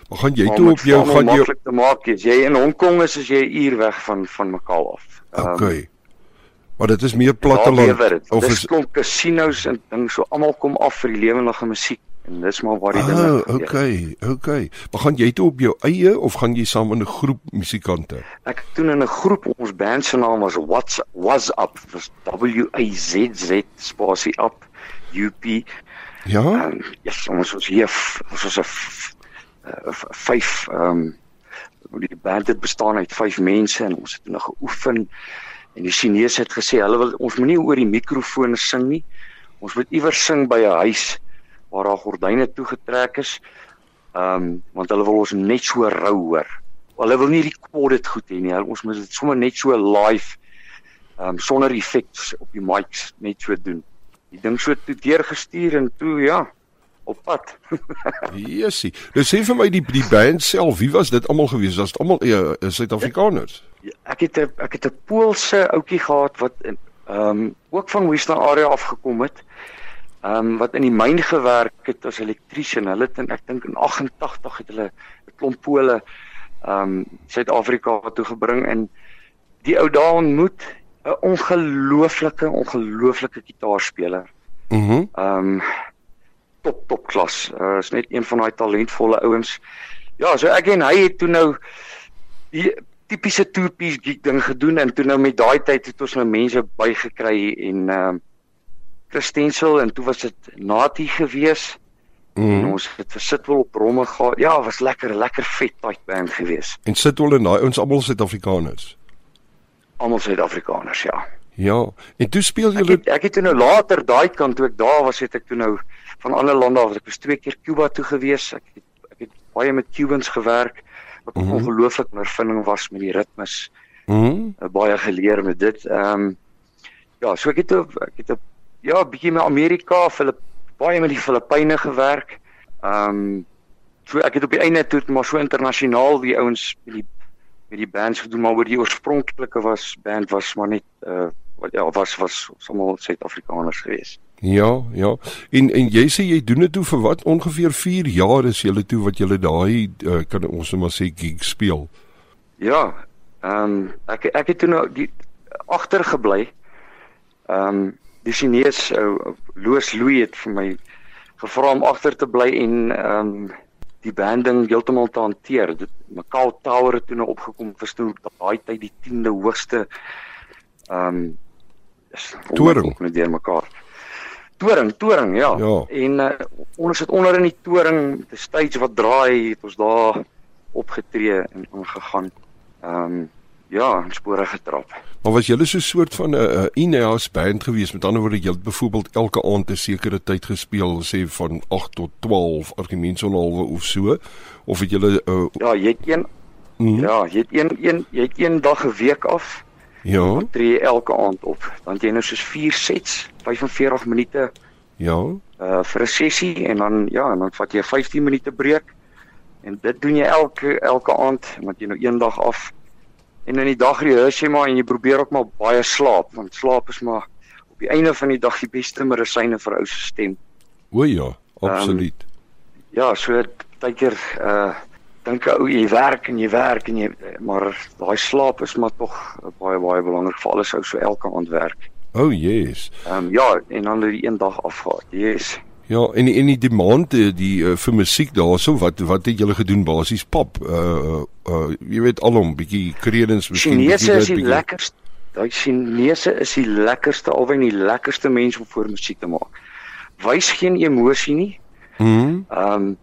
Maar gaan jy toe op jou gaan jy maklik te maak is. Jy in Hong Kong is as jy 'n uur weg van van Macau af. Um, maar dit is meer platteland of is klomp casinos en ding so almal kom af vir die lewendige musiek. En dis maar waar die oh, ding is. Okay, okay. Maar gaan jy toe op jou eie of gaan jy saam in 'n groep musikante? Ek doen in 'n groep. Ons band se naam was What's Was Up. Was W A Z Z spasie up UP. Ja. En ja, yes, ons was hier ons was 'n vyf ehm um, die band het bestaan uit vyf mense en ons het nog geoefen en die Chinese het gesê hulle wil ons moenie oor die mikrofoon sing nie. Ons moet iewers sing by 'n huis waar daar gordyne toegetrek is. Ehm um, want hulle wil ons net so rou hoor. Hulle wil nie rekord dit goed hê nie. Ons moet dit sommer net so live ehm um, sonder effekte op die mics net so doen. Die ding so toe deurgestuur en toe ja, op pad. Jessie. Nou sê vir my die die band self, wie was dit almal gewees? Was dit almal uh, Suid-Afrikaners? ek het 'n ek het 'n Poolse ouetjie gehad wat ehm um, ook van Western area afgekom het. Ehm um, wat in die myn gewerk het as elektriesien. Hulle het in, ek dink in 88 het hulle 'n klomp Pole ehm um, Suid-Afrika toe gebring en die ou daar ontmoet 'n ongelooflike ongelooflike gitaarspeler. Mhm. Mm Ehm um, top top klas. Uh, is net een van daai talentvolle ouens. Ja, so ek en hy het toe nou die tipiese two piece gig ding gedoen en toe nou met daai tyd het ons nou mense bygekry en ehm uh, Christensel en toe was dit Nati gewees. Mm. En ons het versit wel op romme gehad. Ja, was lekker, lekker vet tight band gewees. En sit hulle en daai ouens almal Suid-Afrikaners. Almal Suid-Afrikaners, ja. Ja. En toe speel Ek julle het ek het toe nou later daai kant toe ek daar was, het ek toe nou van ander lande af, ek was twee keer Cuba toe gewees. Ek het ek het baie met Cubans gewerk wat Mhm. mm -hmm. ongelooflik 'n ervinding was met die ritmes. Mhm. Uh, baie geleer met dit. Ehm um, ja, so ek het ook- ek het 'n ja, bietjie met Amerika, Filip baie met die Filippyne gewerk. Ehm um, so ek het op die einde toe maar so internasionaal die ouens met die met die bands gedoen maar oor die oorspronklike was band was maar net uh wat ja was was almal Suid-Afrikaners geweest. Ja, ja. En en jy sê jy doen dit toe vir wat ongeveer 4 jaar is julle toe wat julle daai uh, kan ons nou maar sê gig speel. Ja, ehm um, ek ek het toe nou die agtergebly. Ehm um, die Chinese ou Loos Louis het vir my gevra om agter te bly en ehm um, die banding heeltemal te hanteer. Dit Macau Tower het toe nou opgekom vir toe daai tyd die 10de hoogste ehm um, Toring. net deur mekaar. Toring, toring, ja. Ja. En uh, ons het onder in die toring, die stage wat draai, het ons daar opgetree en aangegaan. Ehm um, ja, in spore getrap. Maar was julle so 'n soort van 'n uh, in-house band gewees? Met ander woorde, jy het byvoorbeeld elke aand 'n sekere tyd gespeel, sê van 8 tot 12 argumentsonhalwe of so, of het julle uh, Ja, jy het een mm, ja, jy het een een jy het een dag 'n week af. Ja, Tree jy elke aand op. Dan jy nou soos 4 sets, 45 minute ja. uh vir 'n sessie en dan ja, en dan vat jy 'n 15 minute breek. En dit doen jy elke elke aand, want jy nou een dag af. En in die dag rehears jy maar en jy probeer ook maar baie slaap, want slaap is maar op die einde van die dag die beste medisyne vir ou se stem. O ja, absoluut. Ja, so baie keer uh dink ou jy werk en jy werk en jy maar daai slaap is maar tog baie baie belangrik vir alles ou so elke aand werk. O oh, yes. Ehm um, ja, en dan die een dag afgaan. Yes. Ja, en die, en die demand die uh, vir musiek daarso wat wat het julle gedoen basies pap uh uh jy weet alom bietjie credence miskien Chinese is die bietjie- lekkerste. Daai Chinese is die lekkerste alwen die lekkerste mense om voor musiek te maak. Wys geen emosie nie. Mhm. Ehm um,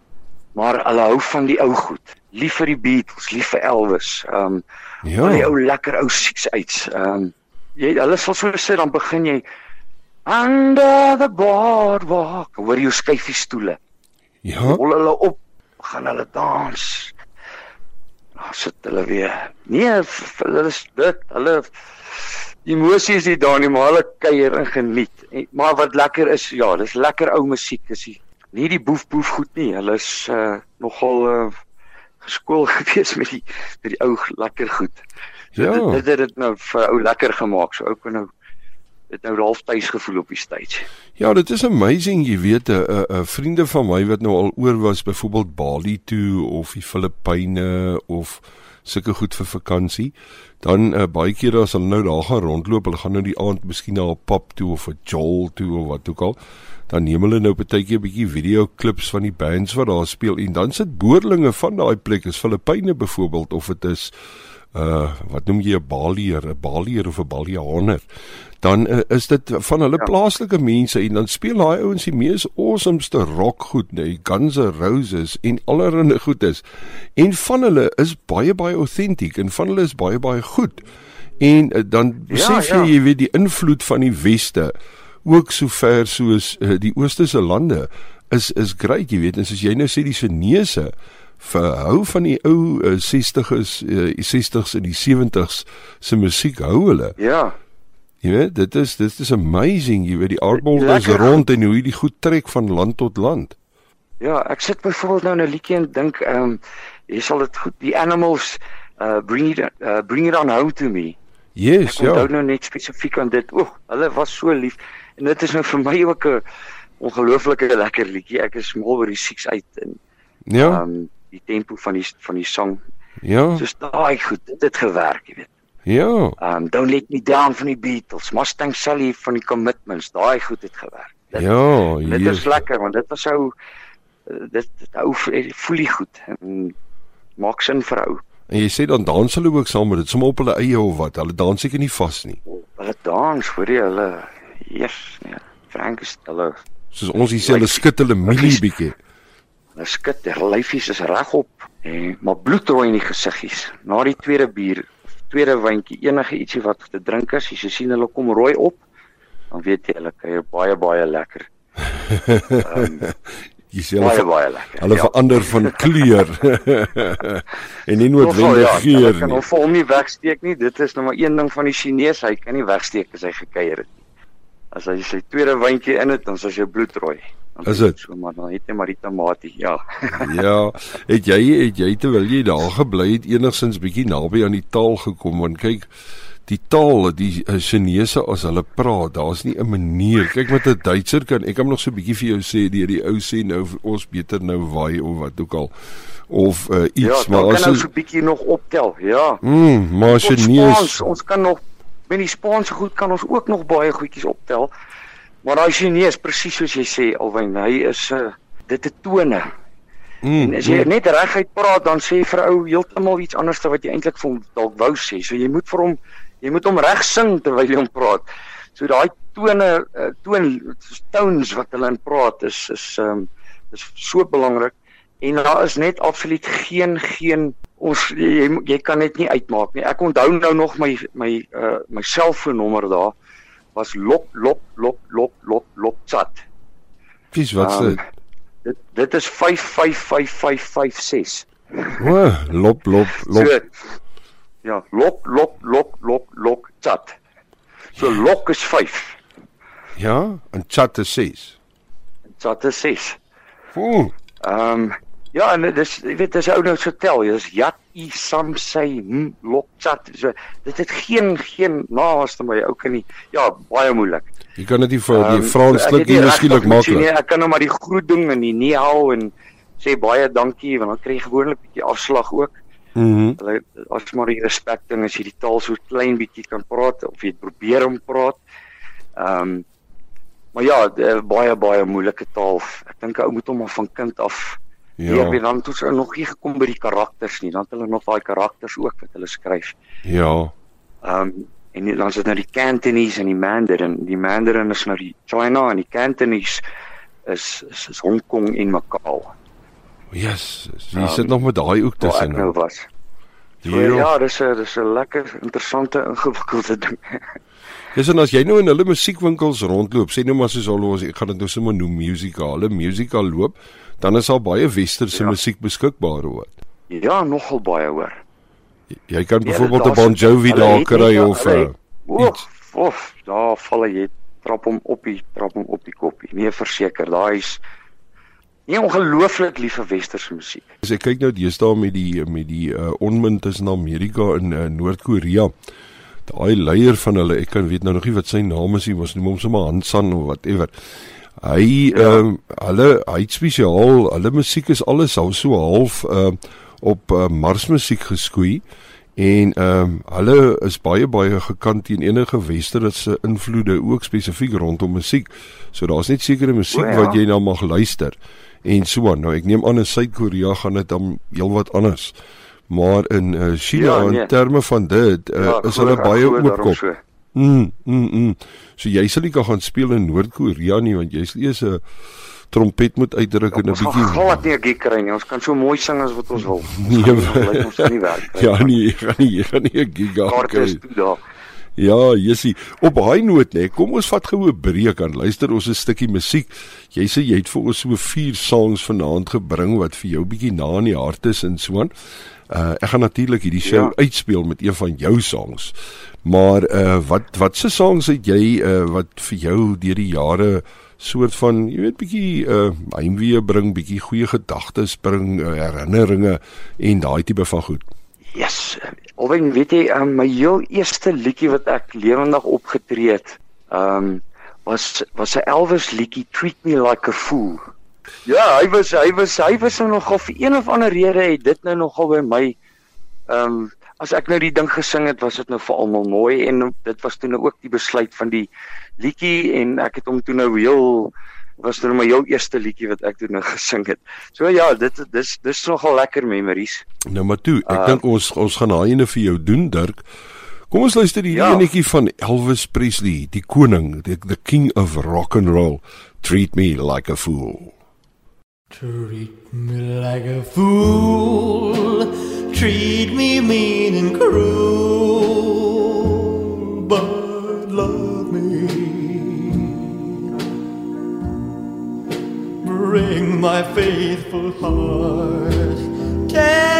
maar hulle hou van die ou goed. Lief vir die Beatles, lief vir Elvis. Ehm um, Ja. die ou lekker ou six uits. Ehm um, jy hulle sal so sê dan begin jy under the boardwalk. Hoor jy hoe skuif die stoele? Ja. Hol hulle op, gaan hulle dans. Dan sit hulle weer. Nee, hulle is dit, hulle emosie is nie daar nie, maar hulle kuier en geniet. En, maar wat lekker is, ja, dis lekker ou musiek, is die nie die boef boef goed nie. Hulle is uh, nogal uh, geskool gewees met die met die ou lekker goed. So Ja. dit, dit het dit nou vir ou lekker gemaak. So ou kan nou dit nou half tuis gevoel op die stage. Ja, dit is amazing, jy weet, 'n 'n 'n vriende van my wat nou al oor was byvoorbeeld Bali toe of die Filippyne of sulke goed vir vakansie. Dan uh, baie kere as hulle nou daar gaan rondloop, hulle gaan nou die aand miskien na 'n pub toe of 'n jol toe of wat ook al. Dan neem hulle nou partykeer 'n bietjie videoklips van die bands wat daar speel en dan sit boerlinge van daai plek, is Filippyne byvoorbeeld of dit is uh wat noem jy 'n Balier, 'n Balier of 'n Balianer dan uh, is dit van hulle ja. Ja. plaaslike mense en dan speel daai ouens die mees awesomeste rock goed, nee, Guns N' Roses en allerlei goed is. En van hulle is baie baie autentiek en van hulle is baie baie goed. En uh, dan besef ja. jy jy weet die invloed van die weste ook so ver soos uh, die ooste se lande is is great, jy weet, en soos jy nou sê die Chinese verhou van die ou uh, 60's uh, 60's en die 70's se musiek hou hulle. Ja. Jy weet, dit is dit is amazing, jy weet die aardbol is rond en hoe jy die goed trek van land tot land. Ja, ek sit byvoorbeeld nou 'n liedjie en dink ehm um, jy sal dit goed die animals uh Bring It uh, Bring It On Home to Me. Yes, Ek onthou ja. nou net spesifiek aan dit. O, hulle was so lief. En dit is nou vir my ook 'n ongelooflike lekker liedjie. Ek is mal oor die sieks uit en Ja. um die tempo van die van die sang. Ja. Soos daai goed, dit het gewerk, jy weet. Ja. Um Don't Let Me Down van die Beatles, Mustang Sally van die Commitments, daai goed het gewerk. Dit, Ja, dit hier. is lekker want dit was ou dit dit hou voel die goed en maak sin vir ou. En jy sê dan dans hulle ook saam met dit, sommer op hulle eie of wat? Hulle dans seker nie vas nie. Hulle dans voor jy hulle eers nee, Frank is hulle Soos ons hier sê hulle skud hulle mielie bietjie. hulle skud, hulle lyfies is regop en maar bloedrooi in die gesiggies. Na die tweede bier, tweede wyntjie, enige ietsie wat te drink is, as jy sien hulle kom rooi op, dan weet jy hulle kuier baie baie lekker. Um, Jy sê baie hulle baie lekker. hulle verander van kleur. en nie noodwendig ja, geur Hulle kan nie. hom nie wegsteek nie. Dit is nou maar een ding van die Chinese, hy kan nie wegsteek as hy gekuier het nie. As hy sy tweede wyntjie in het, dan is hy bloedrooi. Dan Is dit? So maar dan het hy maar die tamatie, ja. Ja, het jy het jy terwyl jy daar gebly het enigsins bietjie naby aan die taal gekom want kyk die taal die uh, Chinese as hulle praat, daar's nie 'n manier. Kyk met 'n Duitser kan ek kan nog so 'n bietjie vir jou sê deur die ou sê nou ons beter nou waai of wat ook al of uh, ja, iets dan maar kan nou as so 'n bietjie nog optel. Ja. mm, maar Chinese ons kan nog met die Spaanse goed kan ons ook nog baie goedjies optel. Maar daai Chinees presies soos jy sê Alwyn, hy is 'n uh, dit het tone. mm, En as jy mm, net reguit praat, dan sê vir ou heeltemal iets anders as wat jy eintlik vir hom dalk wou sê. So jy moet vir hom jy moet hom reg sing terwyl jy hom praat. So daai tone uh, toon tones wat hulle in praat is is um, is so belangrik en daar is net absoluut geen geen ons jy, jy, kan dit nie uitmaak nie. Ek onthou nou nog my my uh, my selfoonnommer daar was lop lop lop lop lop lop chat. Pies wat Ehm, se Dit dit is 555556. o, lop lop lop. So, ja, lok lok lok lok lok chat. So lok is 5, Ja, en chat is 6. chat is 6. Ooh, Ehm um, ja, en dit is jy weet jy ou nou so tel, jy is jat i sam sy hm, lok chat. So dit het geen geen naaste my ou kan nie. Ja, baie moeilik. jy kan dit nie vir die Ehm, Frans klik nie nie, maklik. Ek kan nou maar die groet doen en die nie hou en sê baie dankie want dan kry jy gewoonlik 'n bietjie afslag ook. Mhm. Hulle as maar die respek ding as jy die taal so klein bietjie kan praat of jy probeer om praat. Ehm um, maar ja, baie baie moeilike taal. Ek dink 'n ou moet hom van kind af Ja. Ja. Dan het ons nog nie gekom by die karakters nie. Dan het hulle nog daai karakters ook wat hulle skryf. Ja. Ehm um, en dan is dit nou die Cantonese en die Mandarin. Die Mandarin is nou die China en die Cantonese is is, is Hong Kong en Macau. Yes, jy Ehm, sit nog met daai ook tussen. nou was. So, Ja. ja, dis 'n dis 'n lekker interessante ingewikkelde ding. Dis en as jy nou in hulle musiekwinkels rondloop, sê nou maar soos al ons ek gaan dit nou sommer noem musikale, musical loop, dan is daar baie westerse Ja. musiek beskikbaar hoor. Ja, nogal baie hoor. Jy kan Ja, byvoorbeeld 'n Bon Jovi daar kry of hulle Oef, iets. of daar val jy trap hom op die trap hom op die koppie. Nee, verseker, daai is nie ongelooflik lief vir westerse musiek. As ek kyk nou deesdae met die met die uh, onmin tussen Amerika en uh, Noord-Korea. Daai leier van hulle, ek kan weet nou nog nie wat sy naam is nie, mos noem hom sommer Hansan of whatever. Hy Ja. ehm hulle hy spesiaal, hulle musiek is alles al so half uh, op uh, marsmusiek geskoei en ehm um, hulle is baie baie gekant teen enige westerse invloede ook spesifiek rondom musiek. So daar's net sekere musiek O, ja. wat jy nou mag luister en so aan. Nou ek neem aan in Suid-Korea gaan dit dan heelwat anders. Maar in uh, China Ja, in nee. terme van dit uh, Ja, is hulle baie oopkop. so. Mm, mm, mm. So jy sal nie kan gaan speel in Noord-Korea nie want jy's eers 'n trompet moet uitdruk en 'n Ons gaan bietjie glad nie 'n gig kry nie. Ons kan so mooi sing as wat ons wil. Nee, Ons lyk ons nie werk. kry Ja nee, jy gaan nie jy gaan nie 'n giga Kaarte is kry. toe daar. Ja, Jessie, op daai noot nê, kom ons vat gou 'n breek aan. Luister ons 'n stukkie musiek. Jy sê jy het vir ons so vier songs vanaand gebring wat vir jou bietjie na in die hart is en so aan. Uh ek gaan natuurlik hierdie show Ja. uitspeel met een van jou songs. Maar uh wat wat se songs het jy uh wat vir jou deur die jare soort van, jy weet bietjie uh heimwee bring, bietjie goeie gedagtes bring, uh, herinneringe en daai tipe van goed. Yes. Alwen weet jy, um, my heel eerste liedjie wat ek lewendig opgetree het, ehm um, was was 'n Elvis liedjie Treat Me Like a Fool. Ja, hy was hy was hy was nou nogal vir een of ander rede het dit nou nogal by my ehm um, as ek nou die ding gesing het, was dit nou vir almal mooi en dit was toe nou ook die besluit van die liedjie en ek het hom toe nou heel was nou my heel eerste liedjie wat ek toe nou gesing het. So ja, dit dis dis nogal lekker memories. Nou maar toe, ek Uh, dink ons ons gaan daai ene vir jou doen, Dirk. Kom ons luister hierdie Ja. enetjie van Elvis Presley, die koning, the, the king of rock and roll. Treat me like a fool. Treat me like a fool, treat me mean and cruel, but love me. Bring my faithful heart, tear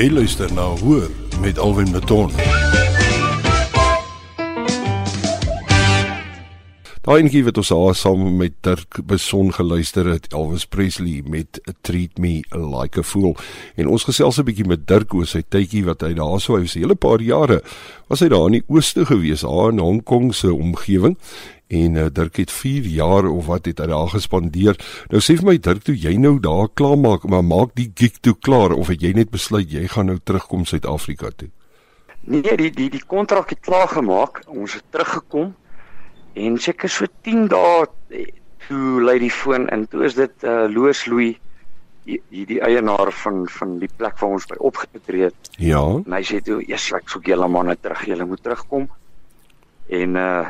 Jy luister na Hoor met Alwin Maton. Daai enetjie wat ons haar saam met Dirk Beson geluister het, Elvis Presley met Treat Me Like a Fool. En ons gesels 'n bietjie met Dirk oor sy tydjie wat hy daar sou hy was 'n hele paar jare was hy daar in die ooste gewees, daar in Hong Kong se omgewing. En uh, Dirk het 4 jaar of wat het hy daar gespandeer. Nou sê vir my Dirk, toe jy nou daar klaar maak, maar maak die gig toe klaar of het jy net besluit jy gaan nou terugkom Suid-Afrika toe? Nee, die die die kontrak het klaar gemaak. Ons het teruggekom en seker so 10 dae eh, toe lei die foon in. Toe is dit uh Loos Louis die die, die eienaar van van die plek waar ons by opgetree het. Ja. En hy sê toe, "Jesus, ek soek julle manne terug. Julle moet terugkom." En uh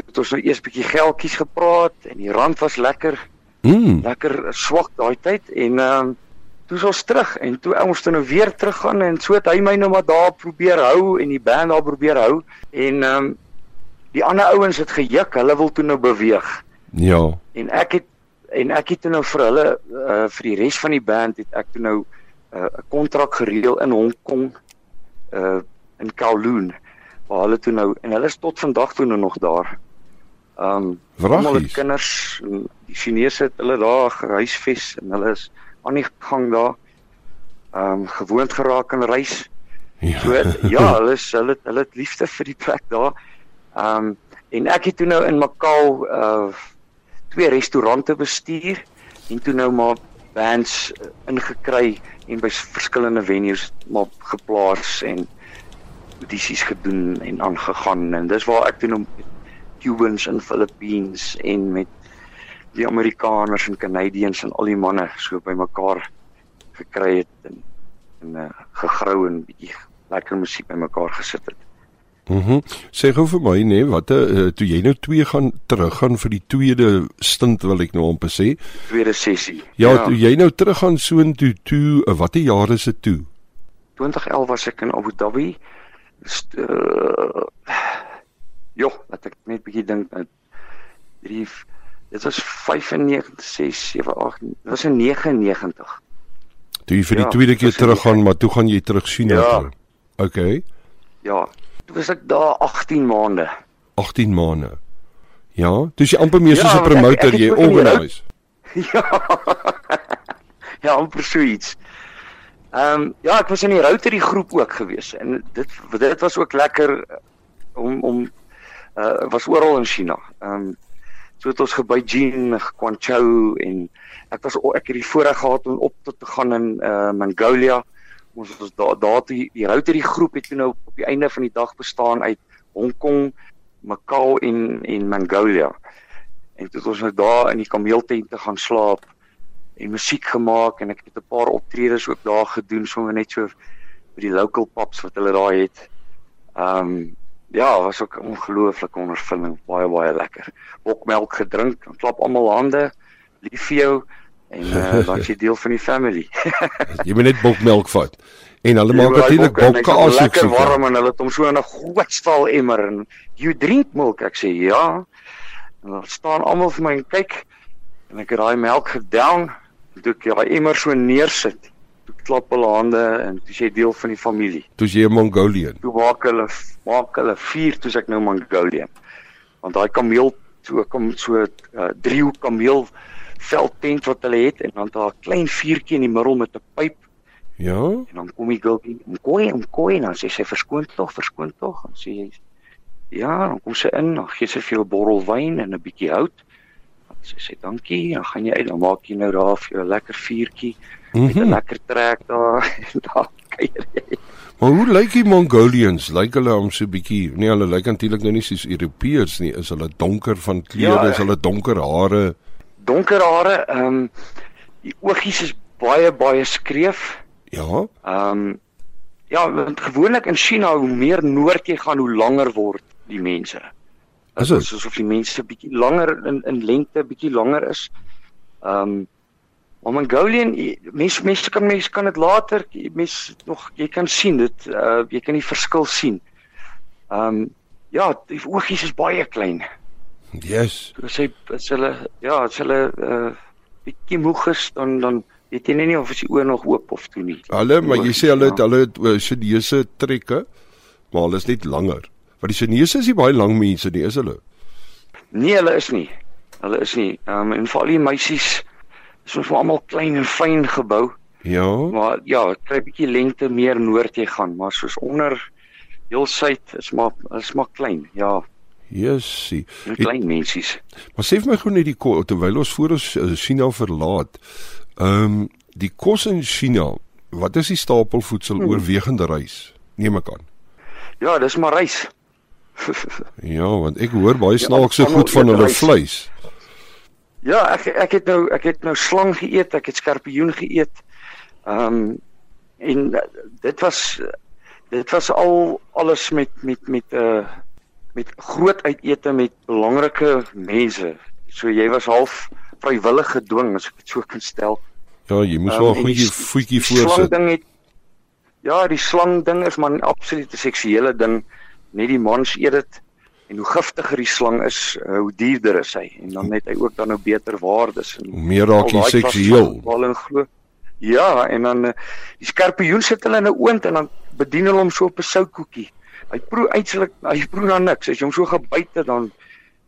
toe het ons nou eers bietjie geldjies gepraat en die rand was lekker Mm. lekker swak daai tyd en ehm um, toe is ons terug en toe ons toe nou weer teruggaan en so het hy my nou maar daar probeer hou en die band daar probeer hou en ehm um, die ander ouens het gejuk, hulle wil toe nou beweeg Ja. en ek het en ek het toe nou vir hulle uh, vir die res van die band het ek toe nou uh, 'n kontrak gereël in Hong Kong uh in Kowloon waar hulle toe nou en hulle is tot vandag toe nou nog daar. Ehm um, almal het kinders, die Chinese het hulle daar gehuisves en hulle is aan die gang daar. Ehm um, gewoond geraak aan reis. Ja. So ja, hulle is hulle hulle het liefde vir die plek daar. Ehm um, en ek het toe nou in Macau uh twee restaurante bestuur en toe nou maar bands uh, ingekry en by verskillende venues maar geplaas en audisies gedoen en aangegaan en dis waar ek toe nou Cubans in Philippines en met die Amerikaners en Canadians en al die manne so bymekaar gekry het en en uh, gegrou en bietjie lekker musiek bymekaar gesit het. Mhm. Mm Sê gou vir my nê, wat uh, toe jy nou twee gaan teruggaan vir die tweede stint wil ek nou amper sê. Tweede sessie. Ja, ja. toe jy nou teruggaan soontoe toe, uh, watter jaar is dit toe? 2011 was ek in Abu Dhabi. St uh, jo, laat ek net bietjie dink. uh, Drie dit was 95 6 7 8 dit was in 99. Toe jy vir die Ja, tweede keer dis in teruggaan, maar toe gaan jy terug China Ja. toe. Okay. Ja, toe was ek daar 18 maande. 18 maande. Ja, dis jy amper meer Ja, soos 'n want ek- promoter ek het jy organise. Ja. ja, amper so iets. Ehm um, ja, ek was in die Rotary groep ook gewees en dit dit was ook lekker om om uh was oral in China. Ehm um, so het ons ge Beijing, Guangzhou en ek was ek het die voorreg gehad om op te, te gaan in uh Mongolia. Ons was daar daar die, die Rotary groep het nou op die einde van die dag bestaan uit Hong Kong, Macau en en Mongolia. En toe het ons nou daar in die kameeltente gaan slaap en musiek gemaak en ek het 'n paar optredes ook daar gedoen sommer net so by die local pubs wat hulle daar het. Ehm um, ja, was ook 'n ongelooflike ondervinding, baie baie lekker. Bokmelk gedrink, dan klap almal hande, lief vir jou en uh, dan is jy deel van die family. Jy moet net bokmelk vat. En hulle Ja, maak natuurlik bokkaas ook lekker so. warm en hulle het hom so in 'n groot stal emmer en you drink milk ek sê ja en dan staan almal vir my en kyk en ek het daai melk gedown toe ek daai emmer so neersit toe klap hulle hande en toe is jy deel van die familie Toe's jy 'n Mongolian. toe maak hulle maak hulle vier toe ek nou Mongolian want daai kameel so kom so 'n uh, driehoek kameel veldtent wat hulle het en dan daar 'n klein vuurtjie in die middel met 'n pyp Ja? En dan kom die gulpie, "Om kooi, om kooi." En dan sê sy, "Verskoon tog, verskoon tog." En sê jy, "Ja." Dan kom sy in, dan gee sy vir jou 'n bottel wyn en 'n bietjie hout. Dan sê sy, "Dankie." Dan gaan jy uit, dan maak jy nou daar vir jou 'n lekker vuurtjie met 'n Mhm. lekker trek daar en daar kuier jy. Maar hoe lyk die Mongolians? Lyk hulle om so bietjie, nee, hulle lyk natuurlik nou nie soos Europeërs nie. Is hulle donker van kleure? Ja. Is hulle donker hare? Donker hare, ehm um, die oogies is baie baie skreef. Ja. Ehm um, ja, want gewoonlik in China hoe meer noord jy gaan, hoe langer word die mense. Is Dit is asof die mense bietjie langer in in lengte bietjie langer is. Ehm um, maar Mongolian mense mense kan mense kan dit later mense nog jy kan sien dit uh, jy kan die verskil sien. Ehm um, ja, die oogies is baie klein. Yes. As hy as hulle ja, as hulle uh, bietjie moeg is dan dan weet jy nie of as die oë nog oop of toe nie. Hulle, maar jy sê hulle het Ja. hulle het uh, Chinese trekke, maar hulle is net langer. Want die Chinese is nie baie lang mense nie, is hulle? Nee, hulle is nie. Hulle is nie. Ehm um, en veral die meisies is ons almal klein en fyn gebou, Ja. maar ja, kry bietjie lengte meer noord jy gaan, maar soos onder heel suid is maar is maar klein. Ja, en Het- klein mensies. Maar sê vir my gou net die terwyl ons voor ons uh, China verlaat. Ehm um, die kos in China, wat is die stapelvoedsel Hmm. oorwegende rys? Neem ek aan. Ja, dis maar rys. Ja, want ek hoor baie Ja, snaakse almal goed van eet hulle vleis. Ja, ek ek het nou ek het nou slang geëet, ek het skorpioen geëet. Ehm um, en dit was dit was al alles met met met 'n uh, met groot uitete met belangrike mense. So jy was half vrywillig gedwing as ek dit so kan stel. Ja, jy moes Ehm, wel 'n goeie voetjie Die slang voorsit. ding het Ja, die slang ding is maar 'n absolute seksuele ding. Net die mans eet dit en hoe giftiger die slang is, uh, hoe duurder is hy en dan het hy ook dan nou beter waardes en Hoe meer raak al klas seksueel. Wel in glo. Ja, en dan uh, die skorpioen sit hulle in 'n oond en dan bedien hulle hom so op 'n soutkoekie. Hy proe uitslik, hy proe na niks. As jy hom so gebyt het dan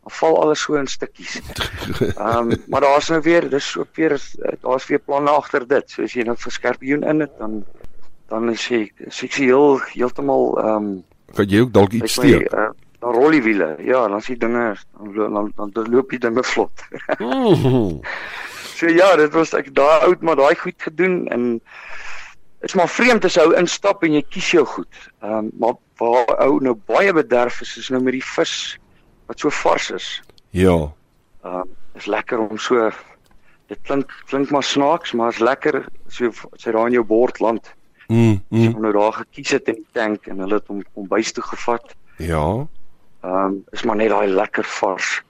dan val alles so in stukkies. Ehm um, maar daar's nou weer, dis ook weer eh, daar's weer planne agter dit. So as jy nou vir skorpioen in het dan dan is ek seksueel heeltemal ehm um, Kan jy ook dalk iets steek? uh, dan rol die wiele. Ja, dan sien dinge dan dan, dan, dan loop die dinge vlot. Mhm. so ja, dit was ek daai oud maar daai goed gedoen en is maar vreemd as ou instap en jy kies jou goed. Ehm um, maar waar ou nou baie bederf is is nou met die vis wat so vars is. Ja. Ehm um, is lekker om so dit klink klink maar snaaks, maar is lekker so as jy daar in jou bord land. Mm, As jy mm. hom nou daar gekies het in die tank en hulle het hom kom bys toe gevat. Ja. Ehm um, is maar net daai lekker vars.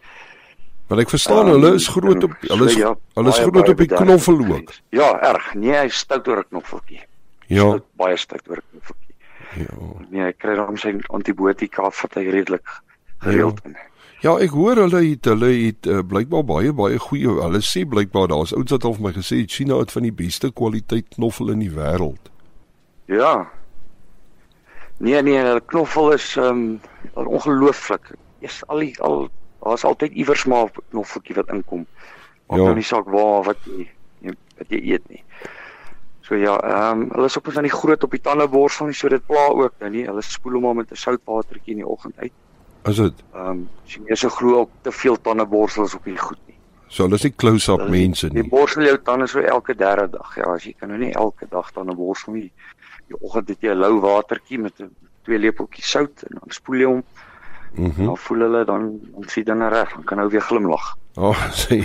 Want ek verstaan Ehm, hulle is groot op hulle is ja, hulle is baie, groot baie op die knoffel ook. Ja, erg. Nee, hy stout oor 'n knoffeltjie. Ja. Stout, baie stout oor 'n knoffeltjie. Ja. Nee, hy kry dan sy antibiotika vat hy redelik gereeld in. Ja, ek hoor hulle het hulle het uh, blykbaar baie baie goeie hulle sê blykbaar daar's ouens wat al vir my gesê het China het van die beste kwaliteit knoffel in die wêreld. Ja. Nee nee, hulle knoffel is um, ongelooflik. Eers al die al daar's altyd iewers maar 'n knoffeltjie wat inkom. Maak Ja. nou nie saak waar wat jy jy- wat jy eet nie. So ja, ehm um, hulle is op van die groot op die tandeborsel nie, so dit pla ook nou nie. Hulle spoel hom maar met 'n soutwatertjie in die oggend uit. Is dit? Ehm um, Chinese glo ook te veel tandeborsels op die goed nie. So hulle is nie close-up mense Jy nie. borsel jou tande so elke derde dag. Ja, as jy kan nou nie elke dag tande borsel nie. Die oggend het jy 'n lou watertjie met 'n twee lepeltjies sout en dan spoel jy hom. Mhm. Dan voel hulle dan dan sien dinge reg. Dan kan nou weer glimlag. Oh, sê.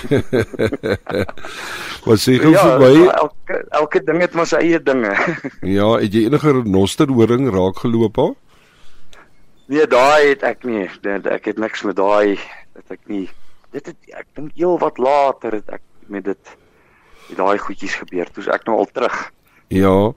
Wat sê gou ja, vir my? elke elke ding het maar sy eie dinge. Ja, het jy enige renosterhoring raak geloop ha? nee, daai het ek nie. Dit ek het niks met daai dat ek nie. Dit het ek dink heel wat later het ek met dit met daai goedjies gebeur. Toe's ek nou al terug. Ja,